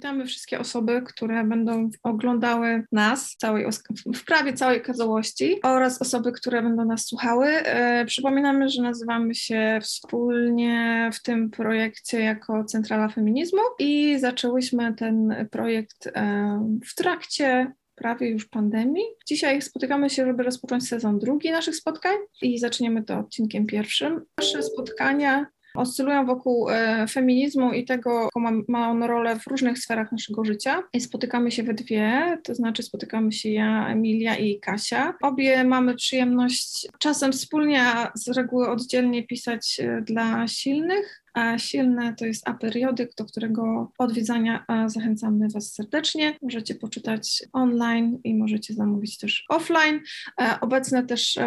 Witamy wszystkie osoby, które będą oglądały nas całej, w prawie całej okazałości oraz osoby, które będą nas słuchały. E, przypominamy, że nazywamy się wspólnie w tym projekcie jako Centrala Feminizmu i zaczęłyśmy ten projekt e, w trakcie prawie już pandemii. Dzisiaj spotykamy się, żeby rozpocząć sezon drugi naszych spotkań i zaczniemy to odcinkiem pierwszym. Nasze spotkania oscylują wokół e, feminizmu i tego, jaką ma, on rolę w różnych sferach naszego życia. I spotykamy się we dwie, to znaczy spotykamy się ja, Emilia i Kasia. Obie mamy przyjemność czasem wspólnie, a z reguły oddzielnie pisać e, dla silnych, silne to jest aperiodyk, do którego odwiedzania zachęcamy Was serdecznie. Możecie poczytać online i możecie zamówić też offline. E, obecne też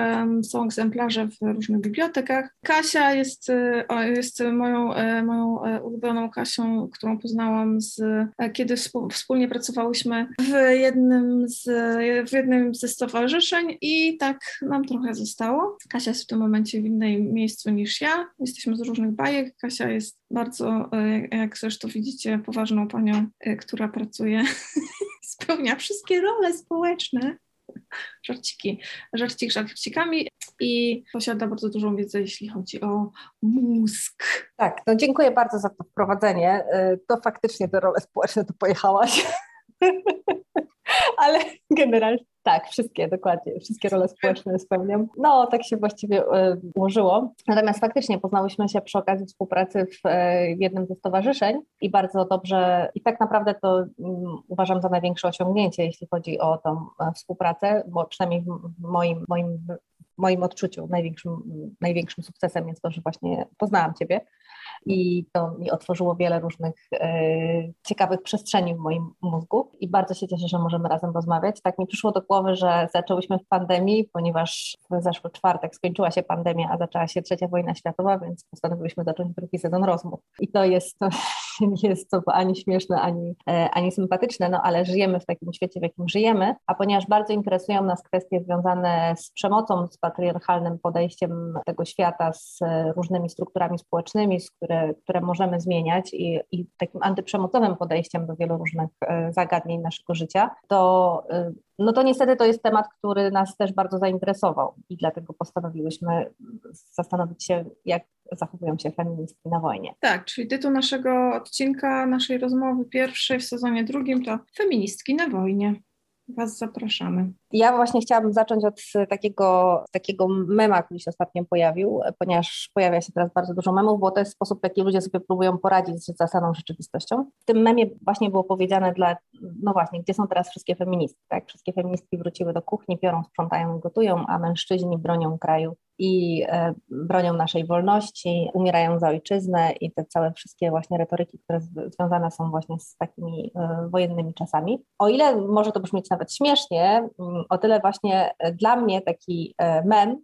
są egzemplarze w różnych bibliotekach. Kasia jest, e, jest moją, e, moją ulubioną Kasią, którą poznałam z, kiedy wspólnie pracowałyśmy w jednym, z, w jednym ze stowarzyszeń i tak nam trochę zostało. Kasia jest w tym momencie w innym miejscu niż ja. Jesteśmy z różnych bajek. Kasia Jest bardzo, e, jak zresztą widzicie, poważną panią, e, która pracuje, spełnia wszystkie role społeczne. Żarciki, żarcik żarcikami i posiada bardzo dużą wiedzę, jeśli chodzi o mózg. Tak, no dziękuję bardzo za to wprowadzenie. E, to faktycznie te role społeczne tu pojechałaś. Ale generalnie tak, wszystkie, dokładnie, wszystkie role społeczne spełniam. No, tak się właściwie y, ułożyło. Natomiast faktycznie poznałyśmy się przy okazji współpracy w y, jednym ze stowarzyszeń i bardzo dobrze, i tak naprawdę to y, uważam za największe osiągnięcie, jeśli chodzi o tą e, współpracę, bo przynajmniej w moim, moim moim odczuciu największym, największym sukcesem jest to, że właśnie poznałam Ciebie i to mi otworzyło wiele różnych e, ciekawych przestrzeni w moim mózgu i bardzo się cieszę, że możemy razem rozmawiać. Tak mi przyszło do głowy, że zaczęłyśmy w pandemii, ponieważ w zeszły czwartek skończyła się pandemia, a zaczęła się trzecia wojna światowa, więc postanowiłyśmy zacząć drugi sezon rozmów. I to jest, nie jest to ani śmieszne, ani, e, ani sympatyczne, no ale żyjemy w takim świecie, w jakim żyjemy, a ponieważ bardzo interesują nas kwestie związane z przemocą, z patriarchalnym podejściem tego świata, z różnymi strukturami społecznymi, z które, które możemy zmieniać i, i takim antyprzemocowym podejściem do wielu różnych e, zagadnień naszego życia, to, e, no to niestety to jest temat, który nas też bardzo zainteresował i dlatego postanowiłyśmy zastanowić się, jak zachowują się feministki na wojnie. Tak, czyli tytuł naszego odcinka, naszej rozmowy pierwszej w sezonie drugim to Feministki na wojnie. Was zapraszamy. Ja właśnie chciałabym zacząć od takiego, takiego mema, który się ostatnio pojawił, ponieważ pojawia się teraz bardzo dużo memów, bo to jest sposób, w jaki ludzie sobie próbują poradzić z zasadą rzeczywistością. W tym memie właśnie było powiedziane dla, no właśnie, gdzie są teraz wszystkie feministki, tak? Wszystkie feministki wróciły do kuchni, piorą, sprzątają i gotują, a mężczyźni bronią kraju i e, bronią naszej wolności, umierają za ojczyznę i te całe wszystkie właśnie retoryki, które związane są właśnie z takimi e, wojennymi czasami. O ile może to brzmieć nawet śmiesznie, mm, o tyle właśnie e, dla mnie taki mem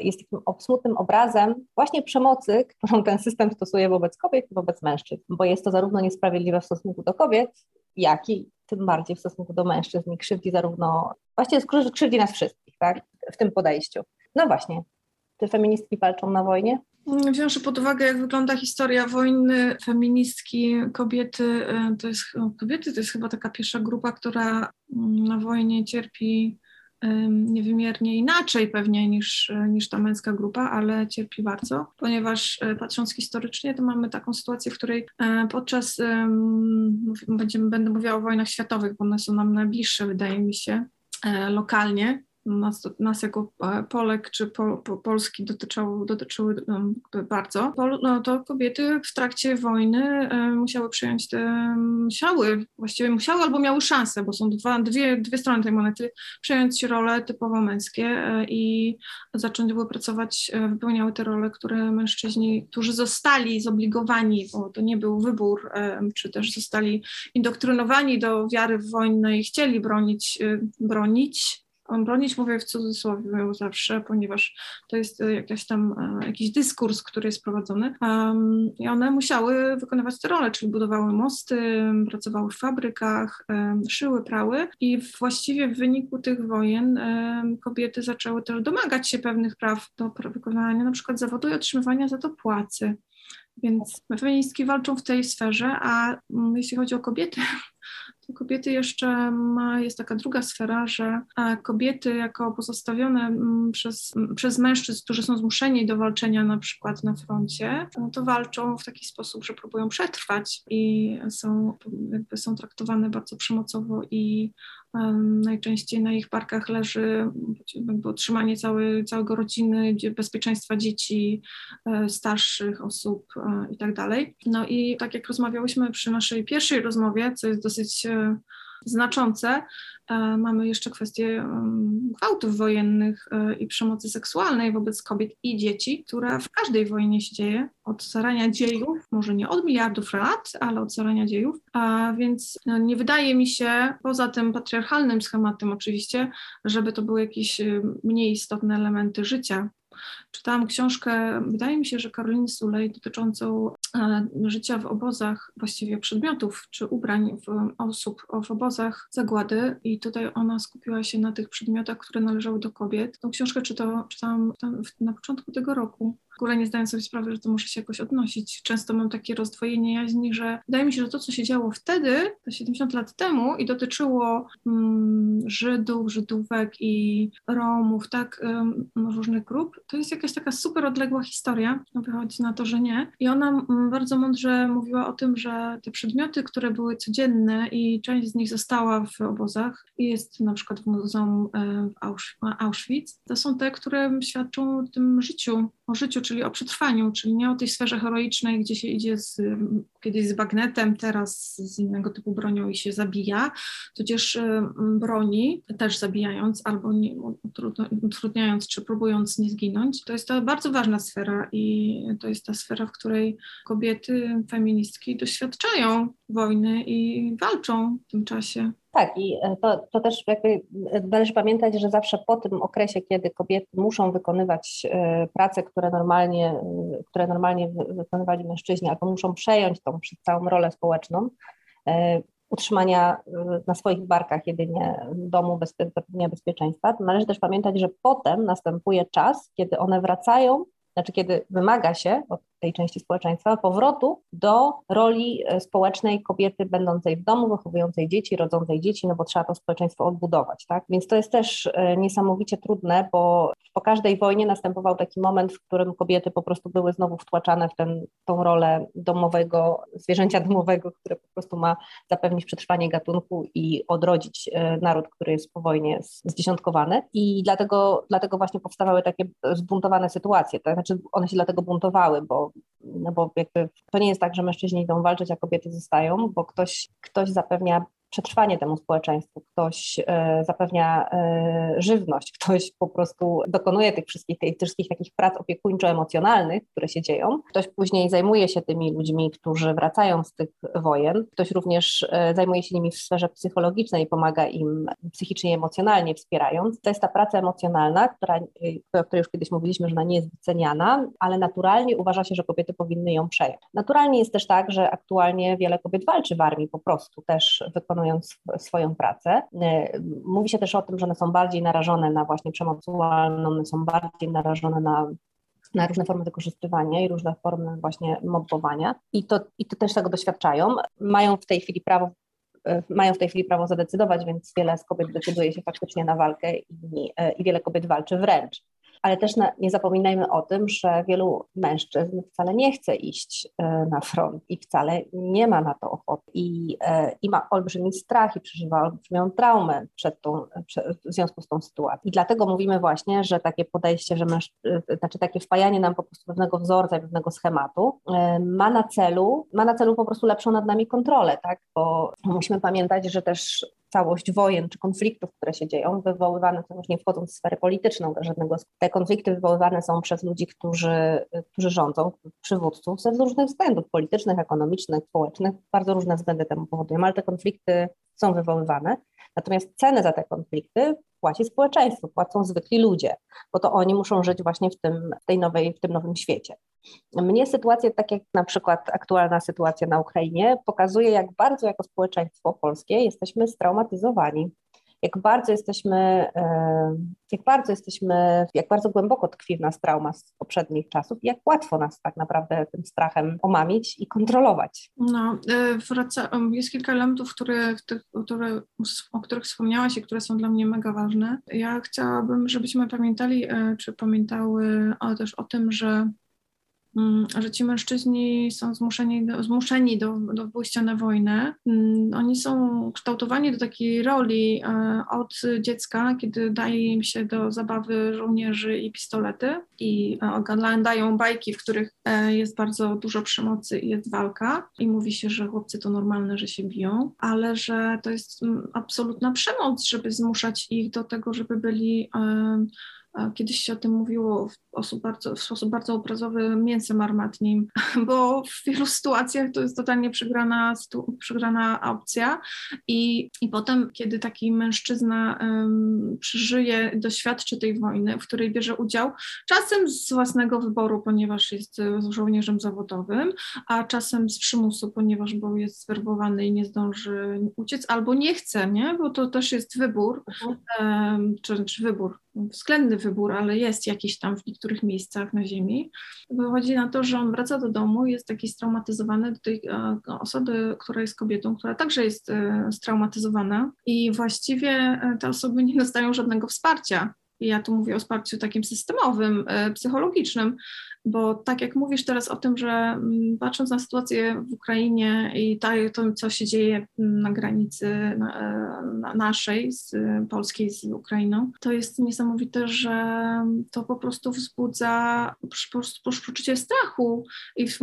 jest takim smutnym obrazem właśnie przemocy, którą ten system stosuje wobec kobiet i wobec mężczyzn, bo jest to zarówno niesprawiedliwe w stosunku do kobiet, jak i tym bardziej w stosunku do mężczyzn i krzywdzi zarówno, właściwie krzywdzi nas wszystkich, tak, w tym podejściu. No właśnie, czy feministki walczą na wojnie? Wziąwszy pod uwagę, jak wygląda historia wojny, feministki, kobiety, to jest, kobiety to jest chyba taka pierwsza grupa, która mm, na wojnie cierpi niewymiernie inaczej pewnie niż, niż ta męska grupa, ale cierpi bardzo, ponieważ e, patrząc historycznie, to mamy taką sytuację, w której e, podczas, będziemy, będę mówiła o wojnach światowych, bo one są nam najbliższe, wydaje mi się, e, lokalnie, nas, nas jako e, Polek czy po, po Polski dotyczyły, dotyczyły bardzo, no, to kobiety w trakcie wojny e, musiały przyjąć te, musiały, właściwie musiały albo miały szansę, bo są dwa, dwie, dwie strony tej monety, przejąć role typowo męskie e, i zacząć było pracować, wypełniały te role, które mężczyźni, którzy zostali zobligowani, bo to nie był wybór, czy też zostali indoktrynowani do wiary w wojnę i chcieli bronić, bronić bronić mówię w cudzysłowie zawsze, ponieważ to jest e, tam, e, jakiś dyskurs, który jest prowadzony um, i one musiały wykonywać te role, czyli budowały mosty, pracowały w fabrykach, um, szyły, prały i właściwie w wyniku tych wojen um, kobiety zaczęły też domagać się pewnych praw do wykonywania na przykład zawodu i otrzymywania za to płacy. Więc feministki walczą w tej sferze, a jeśli chodzi o kobiety, kobiety jeszcze ma, jest taka druga sfera, że kobiety jako pozostawione mm, przez, przez mężczyzn, którzy są zmuszeni do walczenia na przykład na froncie, no to walczą w taki sposób, że próbują przetrwać i są, jakby są traktowane bardzo przemocowo i Najczęściej na ich barkach leży utrzymanie całej, całego rodziny, bezpieczeństwa dzieci, e, starszych osób e, i tak. No i tak jak rozmawiałyśmy przy naszej pierwszej rozmowie, co jest dosyć e, znaczące. E, mamy jeszcze kwestię gwałtów wojennych e, i przemocy seksualnej wobec kobiet i dzieci, która w każdej wojnie się dzieje od zarania dziejów, może nie od miliardów lat, ale od zarania dziejów. A więc no, nie wydaje mi się, poza tym patriarchalnym schematem oczywiście, żeby to były jakieś mniej istotne elementy życia Czytałam książkę, wydaje mi się, że Karoliny Sulej, dotyczącą e, życia w obozach, właściwie przedmiotów czy ubrań w osób w obozach zagłady i tutaj ona skupiła się na tych przedmiotach, które należały do kobiet. Tą książkę czytałam, czytałam na początku tego roku ogóle nie zdaję sobie sprawy, że to muszę się jakoś odnosić. Często mam takie rozdwojenie jaźni, że wydaje mi się, że to, co się działo wtedy, to 70 lat temu i dotyczyło mm, Żydów, Żydówek i Romów, tak, um, różnych grup, to jest jakaś taka super odległa historia. No, wychodzi na to, że nie. I ona mm, bardzo mądrze mówiła o tym, że te przedmioty, które były codzienne i część z nich została w obozach jest na przykład w Muzeum e, w Auschwitz, to są te, które świadczą o tym życiu, o życiu, czyli o przetrwaniu, czyli nie o tej sferze heroicznej, gdzie się idzie z, kiedyś z bagnetem, teraz z innego typu bronią i się zabija, tudzież broni, też zabijając albo nie, utrudniając czy próbując nie zginąć. To jest ta bardzo ważna sfera i to jest ta sfera, w której kobiety feministki doświadczają wojny i walczą w tym czasie. Tak, i e, to, to też jakby e, należy pamiętać, że zawsze po tym okresie, kiedy kobiety muszą wykonywać e, prace, które normalnie, które normalnie wykonywali mężczyźni, albo muszą przejąć tą całą rolę społeczną, utrzymania na swoich barkach jedynie domu zapewnienia bezpieczeństwa, to należy też pamiętać, że potem następuje czas, kiedy one wracają, znaczy kiedy wymaga się od tej części społeczeństwa, powrotu do roli e, społecznej kobiety będącej w domu, wychowującej dzieci, rodzącej dzieci, no bo trzeba to społeczeństwo odbudować, tak? Więc to jest też e, niesamowicie trudne, bo po każdej wojnie następował taki moment, w którym kobiety po prostu były znowu wtłaczane w ten, tą rolę domowego, zwierzęcia domowego, które po prostu ma zapewnić przetrwanie gatunku i odrodzić e, naród, który jest po wojnie zdziesiątkowany. I dlatego, dlatego właśnie powstawały takie zbuntowane sytuacje, tak? Znaczy one się dlatego buntowały, bo no bo jakby to nie jest tak, że mężczyźni idą walczyć, a kobiety zostają, bo ktoś, ktoś zapewnia przetrwanie temu społeczeństwu, ktoś e, zapewnia e, żywność, ktoś po prostu dokonuje tych wszystkich, tych wszystkich takich prac opiekuńczo-emocjonalnych, które się dzieją. Ktoś później zajmuje się tymi ludźmi, którzy wracają z tych wojen. Ktoś również e, zajmuje się nimi w sferze psychologicznej, pomaga im psychicznie i emocjonalnie wspierając. To jest ta praca emocjonalna, która, o której już kiedyś mówiliśmy, że ona nie jest wyceniana, ale naturalnie uważa się, że kobiety powinny ją przejąć. Naturalnie jest też tak, że aktualnie wiele kobiet walczy w armii po prostu, też wykonuje wykonując swoją pracę. E, mówi się też o tym, że one są bardziej narażone na właśnie przemoc seksualną, one są bardziej narażone na na różne formy wykorzystywania i różne formy właśnie mobbowania i to, i to też tego doświadczają. Mają w tej chwili prawo e, mają w tej chwili prawo zadecydować, więc wiele z kobiet decyduje się faktycznie na walkę i, e, i wiele kobiet walczy wręcz ale też na, nie zapominajmy o tym, że wielu mężczyzn wcale nie chce iść e, na front i wcale nie ma na to ochoty i, e, i ma olbrzymi strach i przeżywa olbrzymią traumę przed tą, w związku z tą sytuacją. I dlatego mówimy właśnie, że takie podejście, że męż, e, znaczy takie wpajanie nam po prostu pewnego wzorca, pewnego schematu ma na celu, ma na celu po prostu lepszą nad nami kontrolę, tak? Bo musimy pamiętać, że też całość wojen czy konfliktów, które się dzieją, wywoływane są już nie wchodząc w sferę polityczną żadnego. Te konflikty wywoływane są przez ludzi, którzy, którzy rządzą, przywódców ze różnych względów politycznych, ekonomicznych, społecznych. Bardzo różne względy temu powodują, ale te konflikty są wywoływane. Natomiast cenę za te konflikty płaci społeczeństwo, płacą zwykli ludzie, bo to oni muszą żyć właśnie w tym, w tej nowej, w tym nowym świecie. Mnie sytuacje, tak jak na przykład aktualna sytuacja na Ukrainie, pokazuje, jak bardzo jako społeczeństwo polskie jesteśmy straumatyzowani jak bardzo jesteśmy, jak bardzo jesteśmy, jak bardzo głęboko tkwi w nas trauma z poprzednich czasów, jak łatwo nas tak naprawdę tym strachem omamić i kontrolować. No, wraca, jest kilka elementów, które, które, o których wspomniałaś i które są dla mnie mega ważne. Ja chciałabym, żebyśmy pamiętali, czy pamiętały też o tym, że że ci mężczyźni są zmuszeni do, zmuszeni do, do pójścia na wojnę. Mm, oni są kształtowani do takiej roli e, od dziecka, kiedy daje im się do zabawy żołnierzy i pistolety i e, oglądają bajki, w których e, jest bardzo dużo przemocy i jest walka i mówi się, że chłopcy to normalne, że się biją, ale że to jest mm, absolutna przemoc, żeby zmuszać ich do tego, żeby byli Kiedyś się o tym mówiło w, sposób bardzo, w sposób bardzo obrazowy mięsem armatnim, bo w wielu sytuacjach to jest totalnie przegrana, przegrana opcja i, i potem, kiedy taki mężczyzna um, przeżyje, doświadczy tej wojny, w której bierze udział, czasem z własnego wyboru, ponieważ jest żołnierzem zawodowym, a czasem z przymusu, ponieważ był jest zwerbowany i nie zdąży uciec, albo nie chce, nie? bo to też jest wybór, um, czy, czy wybór, względny wybór, ale jest jakiś tam w niektórych miejscach na ziemi. Wychodzi na to, że on wraca do domu, jest taki straumatyzowany do tej e, osoby, która jest kobietą, która także jest e, straumatyzowana i właściwie e, te osoby nie dostają żadnego wsparcia. Ja tu mówię o wsparciu takim systemowym, psychologicznym, bo tak jak mówisz teraz o tym, że mm, patrząc na sytuację w Ukrainie i to, co się dzieje na granicy na naszej, z polskiej z Ukrainą, to jest niesamowite, że to po prostu wzbudza poczucie strachu i w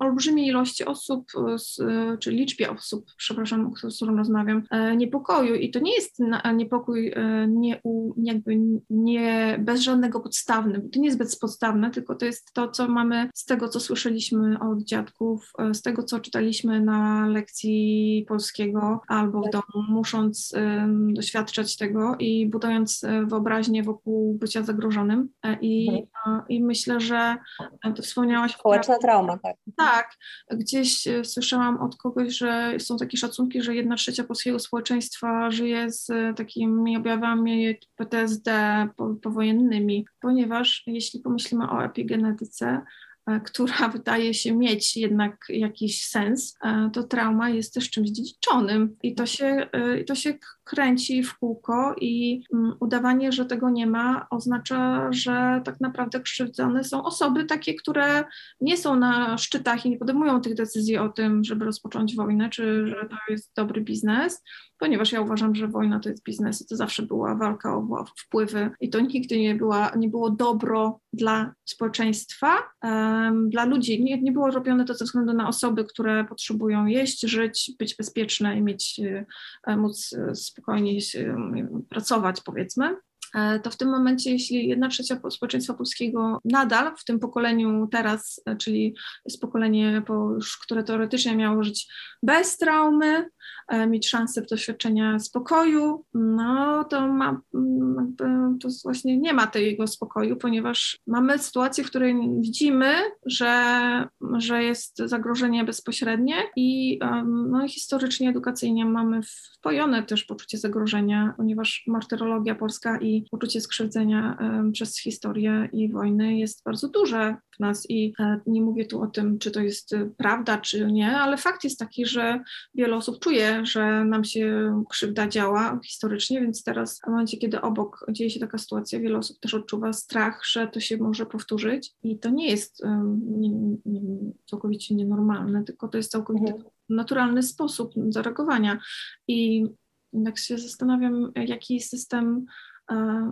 olbrzymiej ilości osób, czy liczbie osób, przepraszam, z którą rozmawiam, e, niepokoju. I to nie jest niepokój e, nie, jakby nie bez żadnego podstawny, to nie jest bezpodstawne, tylko to jest to, co mamy z tego, co słyszeliśmy od dziadków, e, z tego, co czytaliśmy na lekcji polskiego albo w domu, musząc um, doświadczać tego i budując e, wyobraźnię wokół bycia zagrożonym. E, I, mhm. i myślę, że to wspomniałaś. Społeczna trauma, tak. Tak. Gdzieś słyszałam od kogoś, że są takie szacunki, że jedna trzecia polskiego społeczeństwa żyje z takimi objawami PTSD powojennymi, ponieważ jeśli pomyślimy o epigenetyce, E, która wydaje się mieć jednak jakiś sens, e, to trauma jest też czymś dziedziczonym. I to się, e, to się kręci w kółko i mm, udawanie, że tego nie ma, oznacza, że tak naprawdę krzywdzone są osoby takie, które nie są na szczytach i nie podejmują tych decyzji o tym, żeby rozpocząć wojnę, czy że to jest dobry biznes, ponieważ ja uważam, że wojna to jest biznes i to zawsze była walka o wpływy i to nigdy nie, była, nie było dobro dla społeczeństwa, um, dla ludzi. Nie, nie było robione to ze względu na osoby, które potrzebują jeść, żyć, być bezpieczne i mieć, e, móc e, spokojnie pracować, powiedzmy to w tym momencie, jeśli jedna trzecia społeczeństwa polskiego nadal w tym pokoleniu teraz, czyli jest pokolenie, które teoretycznie miało żyć bez traumy, E, mieć szansę doświadczenia spokoju, no to ma, mm, to właśnie nie ma tego spokoju, ponieważ mamy sytuację, w której widzimy, że, że jest zagrożenie bezpośrednie i no, historycznie, edukacyjnie mamy wpojone też poczucie zagrożenia, ponieważ martyrologia polska i poczucie skrzywdzenia przez historię i wojny jest bardzo duże w nas i e, nie mówię tu o tym, czy to jest prawda, czy nie, ale fakt jest taki, że wiele osób czuje, że nam się krzywda działa historycznie, więc teraz w momencie, kiedy obok dzieje się taka sytuacja, wiele osób też odczuwa strach, że to się może powtórzyć i to nie jest nie, nie, całkowicie nienormalne, tylko to jest całkowicie mhm. naturalny sposób zareagowania i jak się zastanawiam, jaki system E,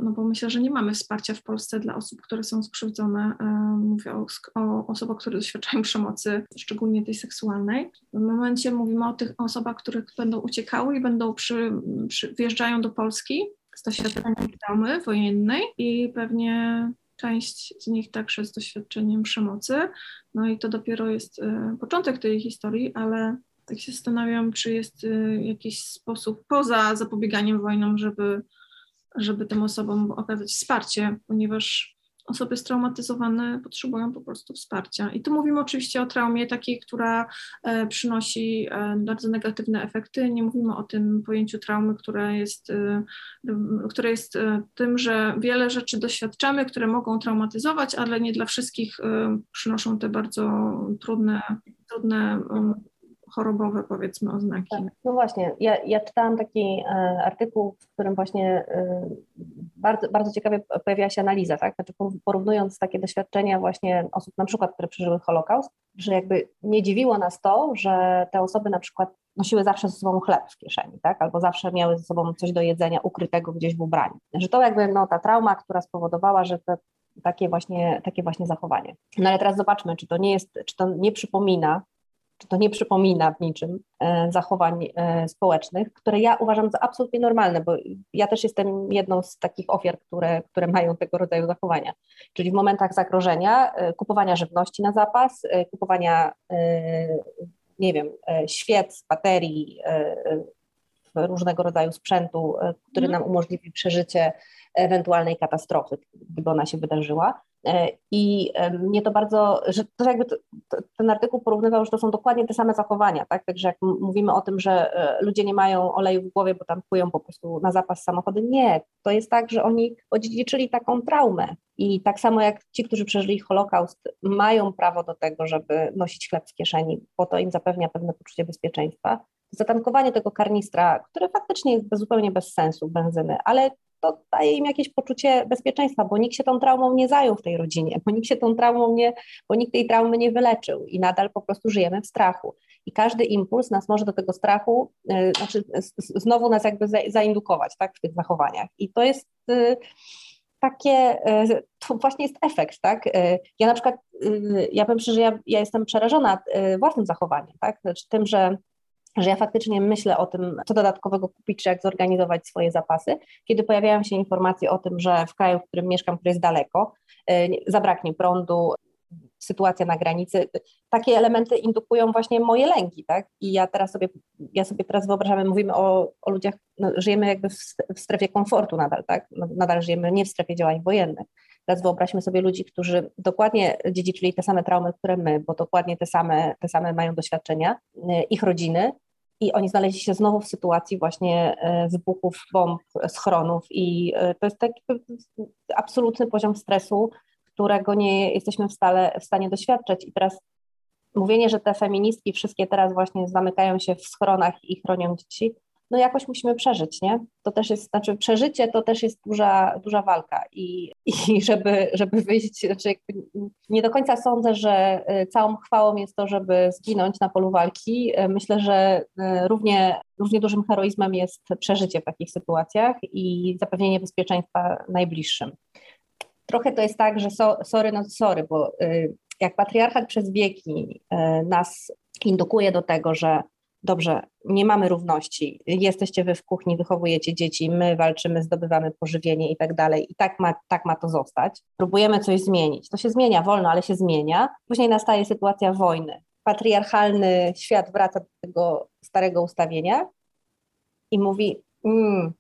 no bo myślę, że nie mamy wsparcia w Polsce dla osób, które są skrzywdzone. E, mówię o, o osobach, które doświadczają przemocy, szczególnie tej seksualnej. W momencie mówimy o tych osobach, które będą uciekały i będą przy, przy wjeżdżają do Polski z doświadczeniem traumy wojennej i pewnie część z nich także z doświadczeniem przemocy. No i to dopiero jest e, początek tej historii, ale tak się zastanawiam, czy jest jakiś sposób poza zapobieganiem wojnom, żeby żeby tym osobom okazać wsparcie, ponieważ osoby straumatyzowane potrzebują po prostu wsparcia. I tu mówimy oczywiście o traumie takiej, która e, przynosi e, bardzo negatywne efekty. Nie mówimy o tym pojęciu traumy, które jest, e, które jest tym, że wiele rzeczy doświadczamy, które mogą traumatyzować, ale nie dla wszystkich przynoszą te bardzo trudne, trudne chorobowe, powiedzmy, oznaki. Tak, no właśnie, ja, ja czytałam taki e, artykuł, w którym właśnie e, bardzo, bardzo ciekawie pojawiła się analiza, tak? Znaczy porównując takie doświadczenia właśnie osób na przykład, które przeżyły Holokaust, że jakby nie dziwiło nas to, że te osoby na przykład nosiły zawsze ze sobą chleb w kieszeni, tak? Albo zawsze miały ze sobą coś do jedzenia ukrytego gdzieś w ubraniu. Że to jakby no, ta trauma, która spowodowała, że te, takie właśnie, takie właśnie zachowanie. No ale teraz zobaczmy, czy to nie jest, czy to nie przypomina czy to nie przypomina w niczym e, zachowań e, społecznych, które ja uważam za absolutnie normalne, bo ja też jestem jedną z takich ofiar, które, które mają tego rodzaju zachowania. Czyli w momentach zagrożenia, e, kupowania żywności na zapas, kupowania, nie wiem, świec, baterii, różnego rodzaju sprzętu, który mhm. nam umożliwi przeżycie ewentualnej katastrofy, gdyby ona się wydarzyła. E, I mnie to bardzo, że to jakby ten artykuł porównywał, że to są dokładnie te same zachowania, tak? Także jak mówimy o tym, że e, ludzie nie mają oleju w głowie, bo tam kupują po prostu na zapas samochody, nie. To jest tak, że oni odziedziczyli taką traumę. I tak samo jak ci, którzy przeżyli Holokaust, mają prawo do tego, żeby nosić chleb w kieszeni, bo to im zapewnia pewne poczucie bezpieczeństwa. Zatankowanie tego karnistra, które faktycznie jest zupełnie bez sensu, benzyny, ale to daje im jakieś poczucie bezpieczeństwa, bo nikt się tą traumą nie zajął w tej rodzinie, bo nikt się tą traumą nie, bo nikt tej traumy nie wyleczył i nadal po prostu żyjemy w strachu. I każdy impuls nas może do tego strachu, yy, znaczy znowu nas jakby zaindukować tak, w tych zachowaniach. I to jest yy, takie, yy, to właśnie jest efekt, tak? Ja na przykład, ja powiem szczerze, ja, ja jestem przerażona własnym zachowaniem, tak? Znaczy tym, że że ja faktycznie myślę o tym, co dodatkowego kupić, czy jak zorganizować swoje zapasy, kiedy pojawiają się informacje o tym, że w kraju, w którym mieszkam, który jest daleko, y, zabraknie prądu, sytuacja na granicy, takie elementy indukują właśnie moje lęki, tak? I ja teraz sobie, ja sobie teraz wyobrażamy, mówimy o, o ludziach, no, żyjemy jakby w, strefie komfortu nadal, tak? No, nadal żyjemy nie w strefie działań wojennych. Teraz wyobraźmy sobie ludzi, którzy dokładnie dziedziczyli te same traumy, które my, bo dokładnie te same, te same mają doświadczenia, y, ich rodziny, i oni znaleźli się znowu w sytuacji właśnie e, wybuchów bomb, schronów i e, to jest taki absolutny poziom stresu, którego nie jesteśmy w, stale, w stanie doświadczać. I teraz mówienie, że te feministki wszystkie teraz właśnie zamykają się w schronach i chronią dzieci, no jakoś musimy przeżyć, nie? To też jest, znaczy przeżycie to też jest duża, duża walka i, i żeby, żeby wyjść, znaczy nie do końca sądzę, że y, całą chwałą jest to, żeby zginąć na polu walki. Y, myślę, że y, równie, równie dużym heroizmem jest przeżycie w takich sytuacjach i zapewnienie bezpieczeństwa najbliższym. Trochę to jest tak, że so, sorry, no sorry, bo jak patriarchat przez wieki nas indukuje do tego, że dobrze, nie mamy równości, jesteście wy w kuchni, wychowujecie dzieci, my walczymy, zdobywamy pożywienie i tak dalej, i tak ma, tak ma to zostać. Próbujemy coś zmienić. To się zmienia wolno, ale się zmienia. Później nastaje sytuacja wojny. Patriarchalny świat wraca do tego starego ustawienia i mówi: mm,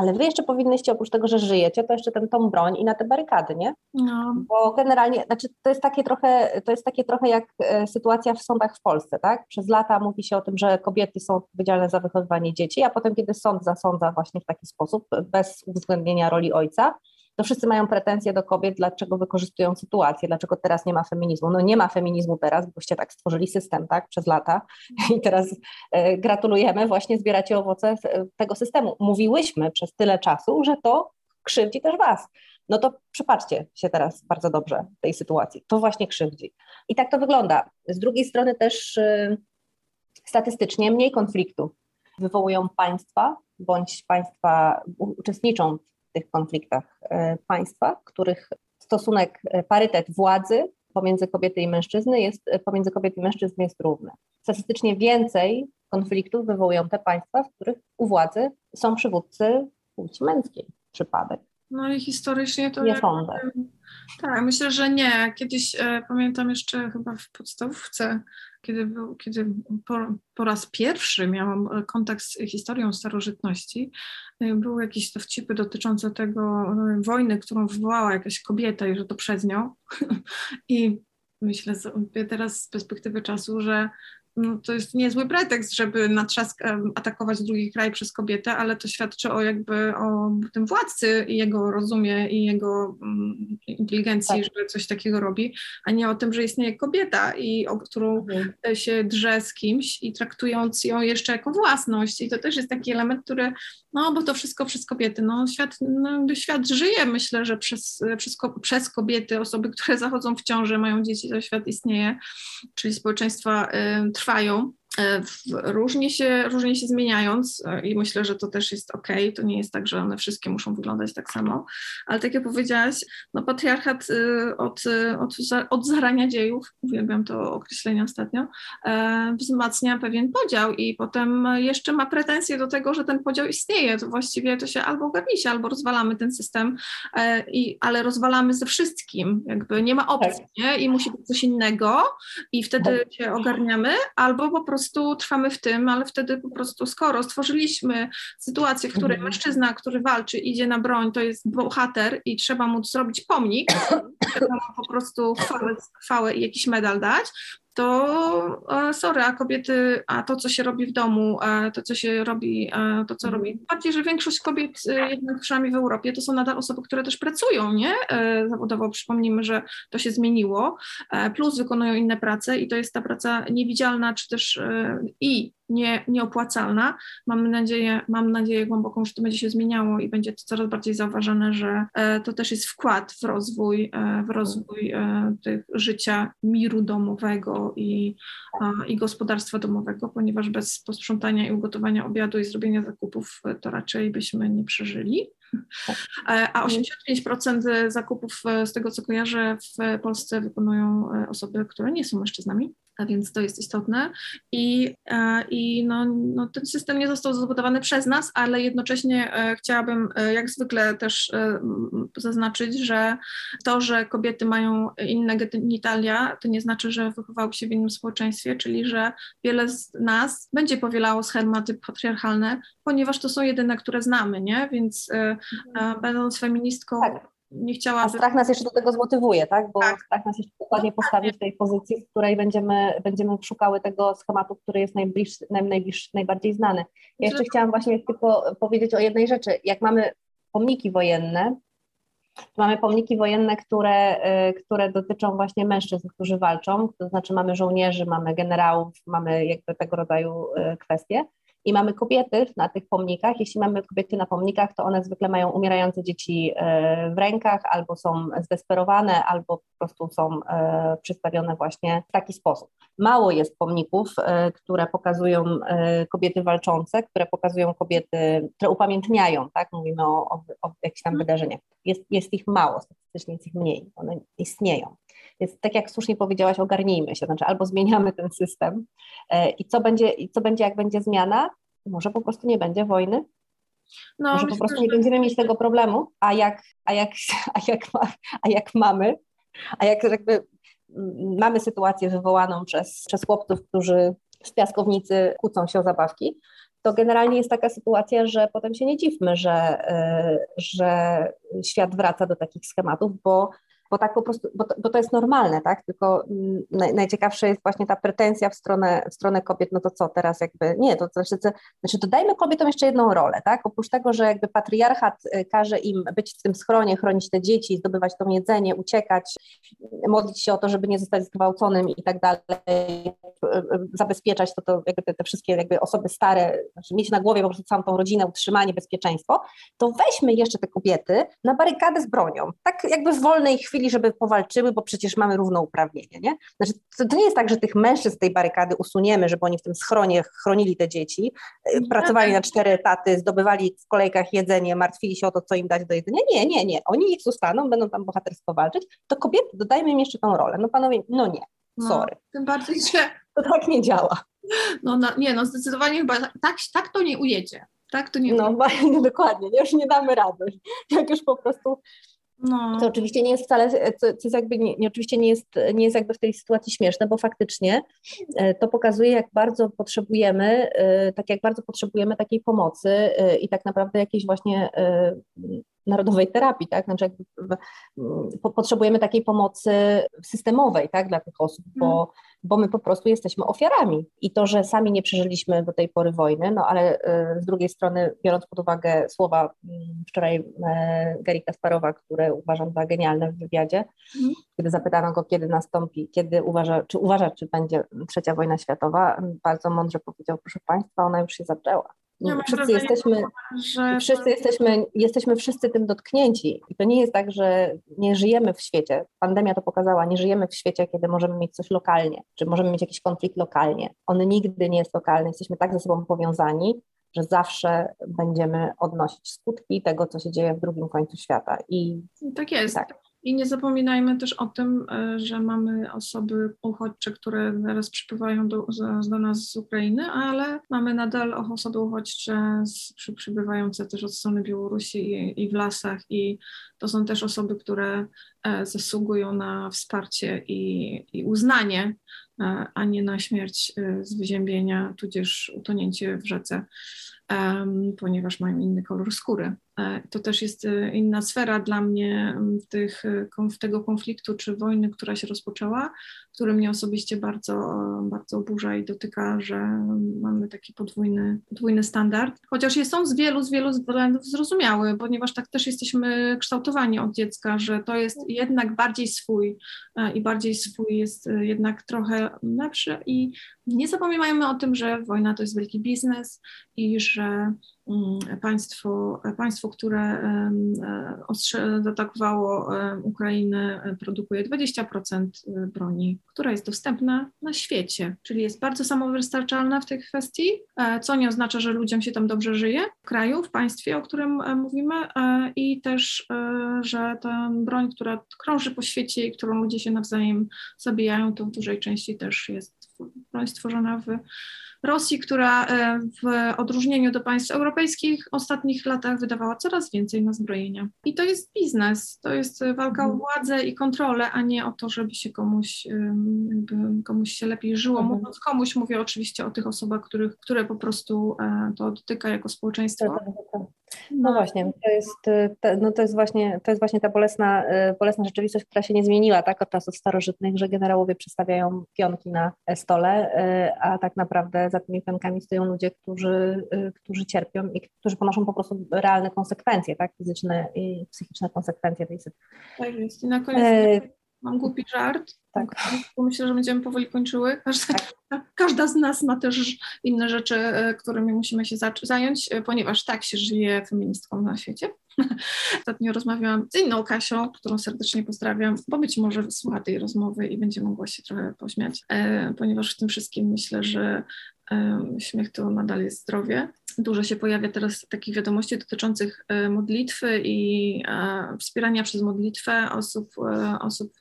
ale wy jeszcze powinnyście, oprócz tego, że żyjecie, to jeszcze ten tą broń i na te barykady, nie? No. Bo generalnie, znaczy to jest takie trochę, to jest takie trochę jak e, sytuacja w sądach w Polsce, tak? Przez lata mówi się o tym, że kobiety są odpowiedzialne za wychowywanie dzieci, a potem, kiedy sąd zasądza właśnie w taki sposób, bez uwzględnienia roli ojca, to wszyscy mają pretensje do kobiet, dlaczego wykorzystują sytuację, dlaczego teraz nie ma feminizmu. No nie ma feminizmu teraz, boście tak stworzyli system, tak, przez lata i teraz e, gratulujemy, właśnie zbieracie owoce tego systemu. Mówiłyśmy przez tyle czasu, że to krzywdzi też was. No to przypatrzcie się teraz bardzo dobrze tej sytuacji. To właśnie krzywdzi. I tak to wygląda. Z drugiej strony też y, statystycznie mniej konfliktów wywołują państwa, bądź państwa uczestniczą tych konfliktach e, państwa, których stosunek, e, parytet władzy pomiędzy kobiety i mężczyzny jest, e, pomiędzy kobiety i mężczyzn jest równy. Statystycznie więcej konfliktów wywołują te państwa, w których u władzy są przywódcy płci męskiej. Przypadek. No i historycznie to... Nie sądzę. Tak, myślę, że nie. Kiedyś e, pamiętam jeszcze chyba w podstawówce kiedy, był, kiedy po, po raz pierwszy miałam kontakt z historią starożytności, były jakieś dowcipy dotyczące tego wojny, którą wywołała jakaś kobieta i że to przez nią. I myślę sobie teraz z perspektywy czasu, że no, to jest niezły pretekst, żeby na trzask atakować drugi kraj przez kobietę, ale to świadczy o jakby o tym władcy i jego rozumie i jego um, inteligencji, tak. że coś takiego robi, a nie o tym, że istnieje kobieta i o którą mhm. się drze z kimś i traktując ją jeszcze jako własność. I to też jest taki element, który, no bo to wszystko przez kobiety. No świat, no, świat żyje, myślę, że przez, przez, przez kobiety, osoby, które zachodzą w ciąży, mają dzieci, to świat istnieje, czyli społeczeństwa y, trwają. E, różnie się, różnie się zmieniając e, i myślę, że to też jest ok, to nie jest tak, że one wszystkie muszą wyglądać tak samo, ale tak jak powiedziałaś, no patriarchat y, od, od, od zarania dziejów, uwielbiam to określenie ostatnio, e, wzmacnia pewien podział i potem jeszcze ma pretensje do tego, że ten podział istnieje, to właściwie to się albo ogarni się, albo rozwalamy ten system, i, ale rozwalamy ze wszystkim, jakby nie ma opcji, tak. nie? i musi być coś innego i wtedy tak. się ogarniamy, albo po prostu prostu trwamy w tym, ale wtedy po prostu skoro stworzyliśmy sytuację, w której mhm. mężczyzna, który walczy, idzie na broń, to jest bohater i trzeba mu zrobić pomnik, trzeba mu po prostu chwałę, chwałę i jakiś medal dać, to e, sorry, a kobiety, a to, co się robi w domu, to, co się robi, to, co robi, mhm. bardziej, że większość kobiet, e, jednak przynajmniej w Europie, to są nadal osoby, które też pracują, nie? E, zawodowo przypomnijmy, że to się zmieniło, plus wykonują inne prace i to jest ta praca niewidzialna, czy też i nie, nieopłacalna. Mamy nadzieję, mam nadzieję głęboką, że to będzie się zmieniało i będzie to coraz bardziej zauważane, że e, to też jest wkład w rozwój, e, w rozwój e, tych życia miru domowego i, i gospodarstwa domowego, ponieważ bez posprzątania i ugotowania obiadu i zrobienia zakupów to raczej byśmy nie przeżyli. A 85% zakupów, z tego co kojarzę, w Polsce wykonują osoby, które nie są mężczyznami więc to jest istotne. I, e, i no, no, ten system nie został zbudowany przez nas, ale jednocześnie e, chciałabym e, jak zwykle też zaznaczyć, że to, że kobiety mają inne genitalia, to nie znaczy, że wychowały się w innym społeczeństwie, czyli że wiele z nas będzie powielało schematy patriarchalne, ponieważ to są jedyne, które znamy, nie? Więc mhm. będąc feministką, tak nie chciałabym... A strach nas jeszcze do tego zmotywuje, tak? Bo tak. strach nas jeszcze dokładnie postawi w tej pozycji, w której będziemy, będziemy szukały tego schematu, który jest najbliższy, najbliższy, najbardziej znany. Ja jeszcze chciałam właśnie tylko powiedzieć o jednej rzeczy. Jak mamy pomniki wojenne, Mamy pomniki wojenne, które, y, które dotyczą właśnie mężczyzn, którzy walczą, to znaczy mamy żołnierzy, mamy generałów, mamy jakby tego rodzaju y, kwestie i mamy kobiety na tych pomnikach. Jeśli mamy kobiety na pomnikach, to one zwykle mają umierające dzieci e, w rękach, albo są zdesperowane, albo po prostu są e, przedstawione właśnie w taki sposób. Mało jest pomników, e, które pokazują kobiety walczące, które pokazują kobiety, które upamiętniają, tak? Mówimy o, o, o jakichś tam mhm. wydarzeniach. Jest, jest ich mało, statystycznie jest ich mniej, one istnieją. Więc tak jak słusznie powiedziałaś, ogarnijmy się, znaczy albo zmieniamy ten system e, i co będzie, i co będzie jak będzie zmiana, może po prostu nie będzie wojny, no, może po prostu nie będziemy mieć tego problemu, a jak, a jak, a jak, a jak mamy, a jak jakby mamy sytuację wywołaną przez, przez chłopców, którzy w piaskownicy kłócą się o zabawki, to generalnie jest taka sytuacja, że potem się nie dziwmy, że, e, że świat wraca do takich schematów, bo bo tak po prostu, bo to, bo to jest normalne, tak? Tylko mm, naj, najciekawsze jest właśnie ta pretensja w stronę, w stronę kobiet, no to co teraz jakby, nie, to znaczy, to, znaczy dodajmy kobietom jeszcze jedną rolę, tak? Oprócz tego, że jakby patriarchat y, każe im być w tym schronie, chronić te dzieci, zdobywać to jedzenie, uciekać, modlić się o to, żeby nie zostać zgwałconym i tak dalej, y, y, zabezpieczać to, to jakby te, te wszystkie jakby osoby stare, znaczy mieć na głowie po prostu całą tą rodzinę, utrzymanie, bezpieczeństwo, to weźmy jeszcze te kobiety na barykadę z bronią, tak jakby w wolnej chwili chwili, żeby powalczyły, bo przecież mamy równouprawnienie, nie? Znaczy, to, to nie jest tak, że tych mężczyzn z tej barykady usuniemy, żeby oni w tym schronie chronili te dzieci, e, pracowali na cztery etaty, zdobywali w kolejkach jedzenie, martwili się o to, co im dać do jedzenia. Nie, nie, nie. Oni niech zostaną, będą tam bohatersko walczyć, to kobiety, dodajmy im jeszcze tą rolę. No panowie, no nie, no, sorry. No, tym bardziej, że... To tak nie działa. No, no nie, no zdecydowanie chyba tak, tak to nie ujedzie. Tak to nie No, dokładnie, już nie damy rady. Jak już po prostu No. To oczywiście nie jest wcale, to, to jest jakby nie, nie, oczywiście nie jest, nie jest jakby w tej sytuacji śmieszne, bo faktycznie e, to pokazuje, jak bardzo potrzebujemy, e, tak jak bardzo potrzebujemy takiej pomocy e, i tak naprawdę jakiejś właśnie narodowej terapii, tak? Znaczy jakby, po, potrzebujemy takiej pomocy systemowej, tak, dla tych osób, bo, mhm. Bo my po prostu jesteśmy ofiarami i to, że sami nie przeżyliśmy do tej pory wojny, no ale z drugiej strony, biorąc pod uwagę słowa wczoraj Gary Kasparowa, które uważam za genialne w wywiadzie, mm. kiedy zapytano go, kiedy nastąpi, kiedy uważa, czy uważa, czy będzie trzecia wojna światowa, bardzo mądrze powiedział, proszę Państwa, ona już się zaczęła. Ja wszyscy jesteśmy, że... wszyscy jesteśmy, jesteśmy wszyscy tym dotknięci. I to nie jest tak, że nie żyjemy w świecie. Pandemia to pokazała, nie żyjemy w świecie, kiedy możemy mieć coś lokalnie, czy możemy mieć jakiś konflikt lokalnie. On nigdy nie jest lokalny. Jesteśmy tak ze sobą powiązani, że zawsze będziemy odnosić skutki tego, co się dzieje w drugim końcu świata. I tak jest. Tak. I nie zapominajmy też o tym, e, że mamy osoby uchodźcze, które teraz przypływają do, do nas z Ukrainy, ale mamy nadal osoby uchodźcze przy, przybywające też od strony Białorusi i, i w lasach i to są też osoby, które e, zasługują na wsparcie i, i uznanie, e, a nie na śmierć z wyziębienia, tudzież utonięcie w rzece ponieważ mają inny kolor skóry. E, to też jest e, inna sfera dla mnie tych, e, tego konfliktu czy wojny, która się rozpoczęła, który mnie osobiście bardzo, bardzo oburza i dotyka, że mamy taki podwójny, podwójny standard. Chociaż jest on z wielu, z wielu względów zrozumiały, ponieważ tak też jesteśmy kształtowani od dziecka, że to jest jednak bardziej swój i bardziej swój jest jednak trochę lepszy i nie zapominajmy o tym, że wojna to jest wielki biznes i że państwo, państwo które e, zaatakowało Ukrainę, e, produkuje 20% e, broni, która jest dostępna na świecie, czyli jest bardzo samowystarczalna w tej kwestii, co nie oznacza, że ludziom się tam dobrze żyje w kraju, w państwie, o którym mówimy i też, że ta broń, która krąży po świecie i którą ludzie się nawzajem zabijają, to w dużej części też jest broń stworzona w Rosji, która e, w odróżnieniu do państw europejskich w ostatnich latach wydawała coraz więcej na zbrojenia. I to jest biznes, to jest walka o mhm. władzę i kontrolę, a nie o to, żeby się komuś, komuś się lepiej żyło. Mhm. Mówiąc komuś, mówię oczywiście o tych osobach, których, które po prostu e, to dotyka jako społeczeństwo. No, no właśnie, to jest, y, no to jest właśnie, to jest właśnie ta bolesna, y, bolesna rzeczywistość, która się nie zmieniła tak od czasów starożytnych, że generałowie przedstawiają pionki na stole, y, a tak naprawdę za tymi pionkami stoją ludzie, którzy, którzy cierpią i którzy ponoszą po prostu realne konsekwencje, tak, fizyczne i psychiczne konsekwencje tej sytuacji. Tak jest. I na koniec e... mam głupi żart, tak. Myślę, że będziemy powoli kończyły. Każda, tak. każda, z nas ma też inne rzeczy, e, którymi musimy się zająć, e, ponieważ tak się żyje feministką na świecie. Ostatnio rozmawiałam z inną Kasią, którą serdecznie pozdrawiam, bo być może wysłucha tej rozmowy i będzie mogła się trochę pośmiać, e, ponieważ w tym wszystkim myślę, że śmiech to nadal jest zdrowie. Dużo się pojawia teraz takich wiadomości dotyczących modlitwy i wspierania przez modlitwę osób, osób,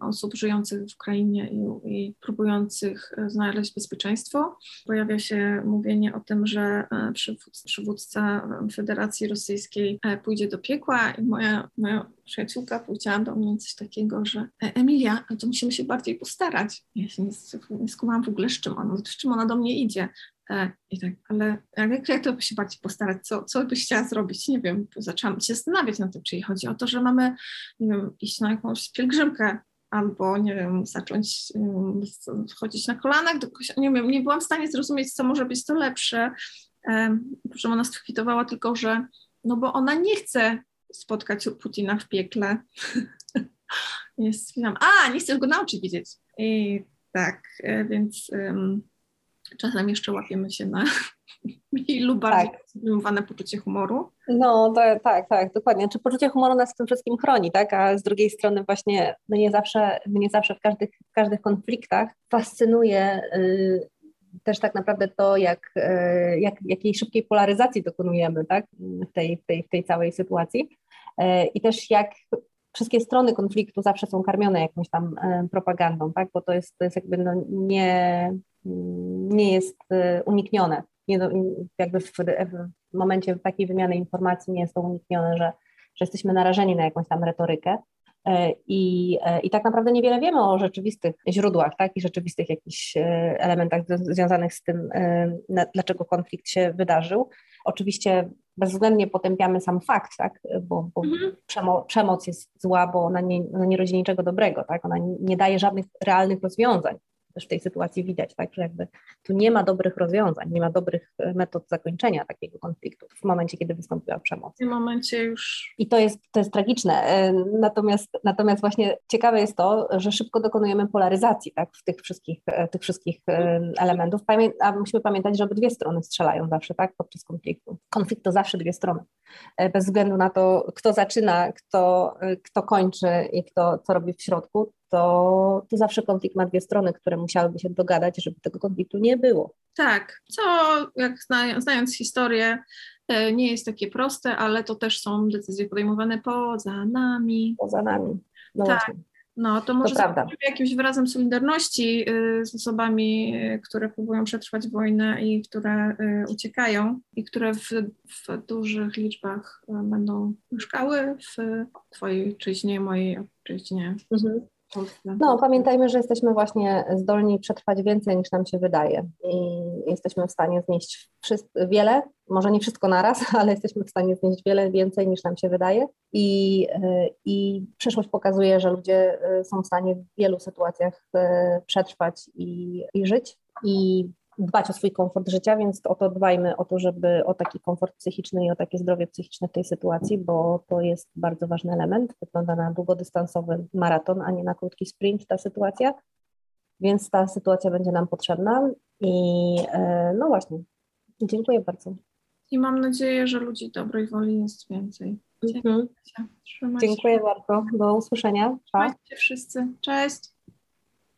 osób żyjących w Ukrainie i, i próbujących e, znaleźć bezpieczeństwo. Pojawia się mówienie o tym, że e, przywódca Federacji Rosyjskiej e, pójdzie do piekła i moja, moja przyjaciółka powiedziała do mnie coś takiego, że Emilia, to musimy się bardziej postarać. Ja się nie, nie skumałam w ogóle, z czym ona, z czym ona do mnie idzie. I tak, ale jak, jak to się bardziej postarać? Co, co byś chciała zrobić? Nie wiem, zaczęłam się zastanawiać nad tym, czy chodzi o to, że mamy, nie wiem, iść na jakąś pielgrzymkę albo nie wiem, zacząć chodzić na kolanach do nie wiem, nie byłam w stanie zrozumieć, co może być to lepsze, że ona skwitowała tylko, że no bo ona nie chce spotkać Putina w piekle. Jest, a, nie chcesz go nauczyć widzieć. I tak, e, więc um, czasem jeszcze łapiemy się na mniej lub bardziej tak. poczucie humoru. No to, tak, tak, dokładnie. Czy poczucie humoru nas w tym wszystkim chroni, tak? A z drugiej strony właśnie mnie zawsze, mnie zawsze w każdych, w każdych konfliktach fascynuje y, też tak naprawdę to, jak, y, jak, jakiej szybkiej polaryzacji dokonujemy tak? w, tej, w, tej, w tej całej sytuacji. Y, I też jak wszystkie strony konfliktu zawsze są karmione jakąś tam y, propagandą, tak? bo to jest, to jest jakby no nie, nie jest y, uniknione. Nie, jakby w, w momencie takiej wymiany informacji nie jest to uniknione, że że jesteśmy narażeni na jakąś tam retorykę. E, I, e, I tak naprawdę niewiele wiemy o rzeczywistych źródłach, tak, i rzeczywistych jakichś elementach związanych z tym, dlaczego konflikt się wydarzył. Oczywiście bezwzględnie potępiamy sam fakt, tak, bo, bo mhm. przemo przemoc jest zła, bo ona nie, ona nie rodzi niczego dobrego, tak, ona nie daje żadnych realnych rozwiązań też w tej sytuacji widać, tak, że jakby tu nie ma dobrych rozwiązań, nie ma dobrych e, metod zakończenia takiego konfliktu w momencie, kiedy wystąpiła przemoc. W tym momencie już. I to jest, to jest tragiczne. E, natomiast, natomiast właśnie ciekawe jest to, że szybko dokonujemy polaryzacji tak, w tych wszystkich, e, tych wszystkich elementów. A musimy pamiętać, że obydwie strony strzelają zawsze tak, podczas konfliktu. Konflikt to zawsze dwie strony. Bez względu na to, kto zaczyna, kto, kto kończy i kto co robi w środku, to, to zawsze konflikt ma dwie strony, które musiałyby się dogadać, żeby tego konfliktu nie było. Tak, co jak znając historię, e, nie jest takie proste, ale to też są decyzje podejmowane poza nami. Poza nami. No tak. Właśnie. No, to może to jakimś wyrazem solidarności y, z osobami, y, które próbują przetrwać wojnę i które y, uciekają i które w, w dużych liczbach będą mieszkały w Twojej ojczyźnie, mojej ojczyźnie. Mhm. No, pamiętajmy, że jesteśmy właśnie zdolni przetrwać więcej niż nam się wydaje. I jesteśmy w stanie znieść wiele, może nie wszystko naraz, ale jesteśmy w stanie znieść wiele więcej niż nam się wydaje. I, e, i przyszłość pokazuje, że ludzie e, są w stanie w wielu sytuacjach e, przetrwać i, i żyć. I dbać o swój komfort życia, więc o to dbajmy, o to, żeby o taki komfort psychiczny i o takie zdrowie psychiczne w tej sytuacji, bo to jest bardzo ważny element. Wygląda na długodystansowy maraton, a nie na krótki sprint ta sytuacja, więc ta sytuacja będzie nam potrzebna i e, no właśnie, dziękuję bardzo. I mam nadzieję, że ludzi dobrej woli jest więcej. Mhm. Dziękuję bardzo. Do usłyszenia. Trzymajcie wszyscy. Cześć.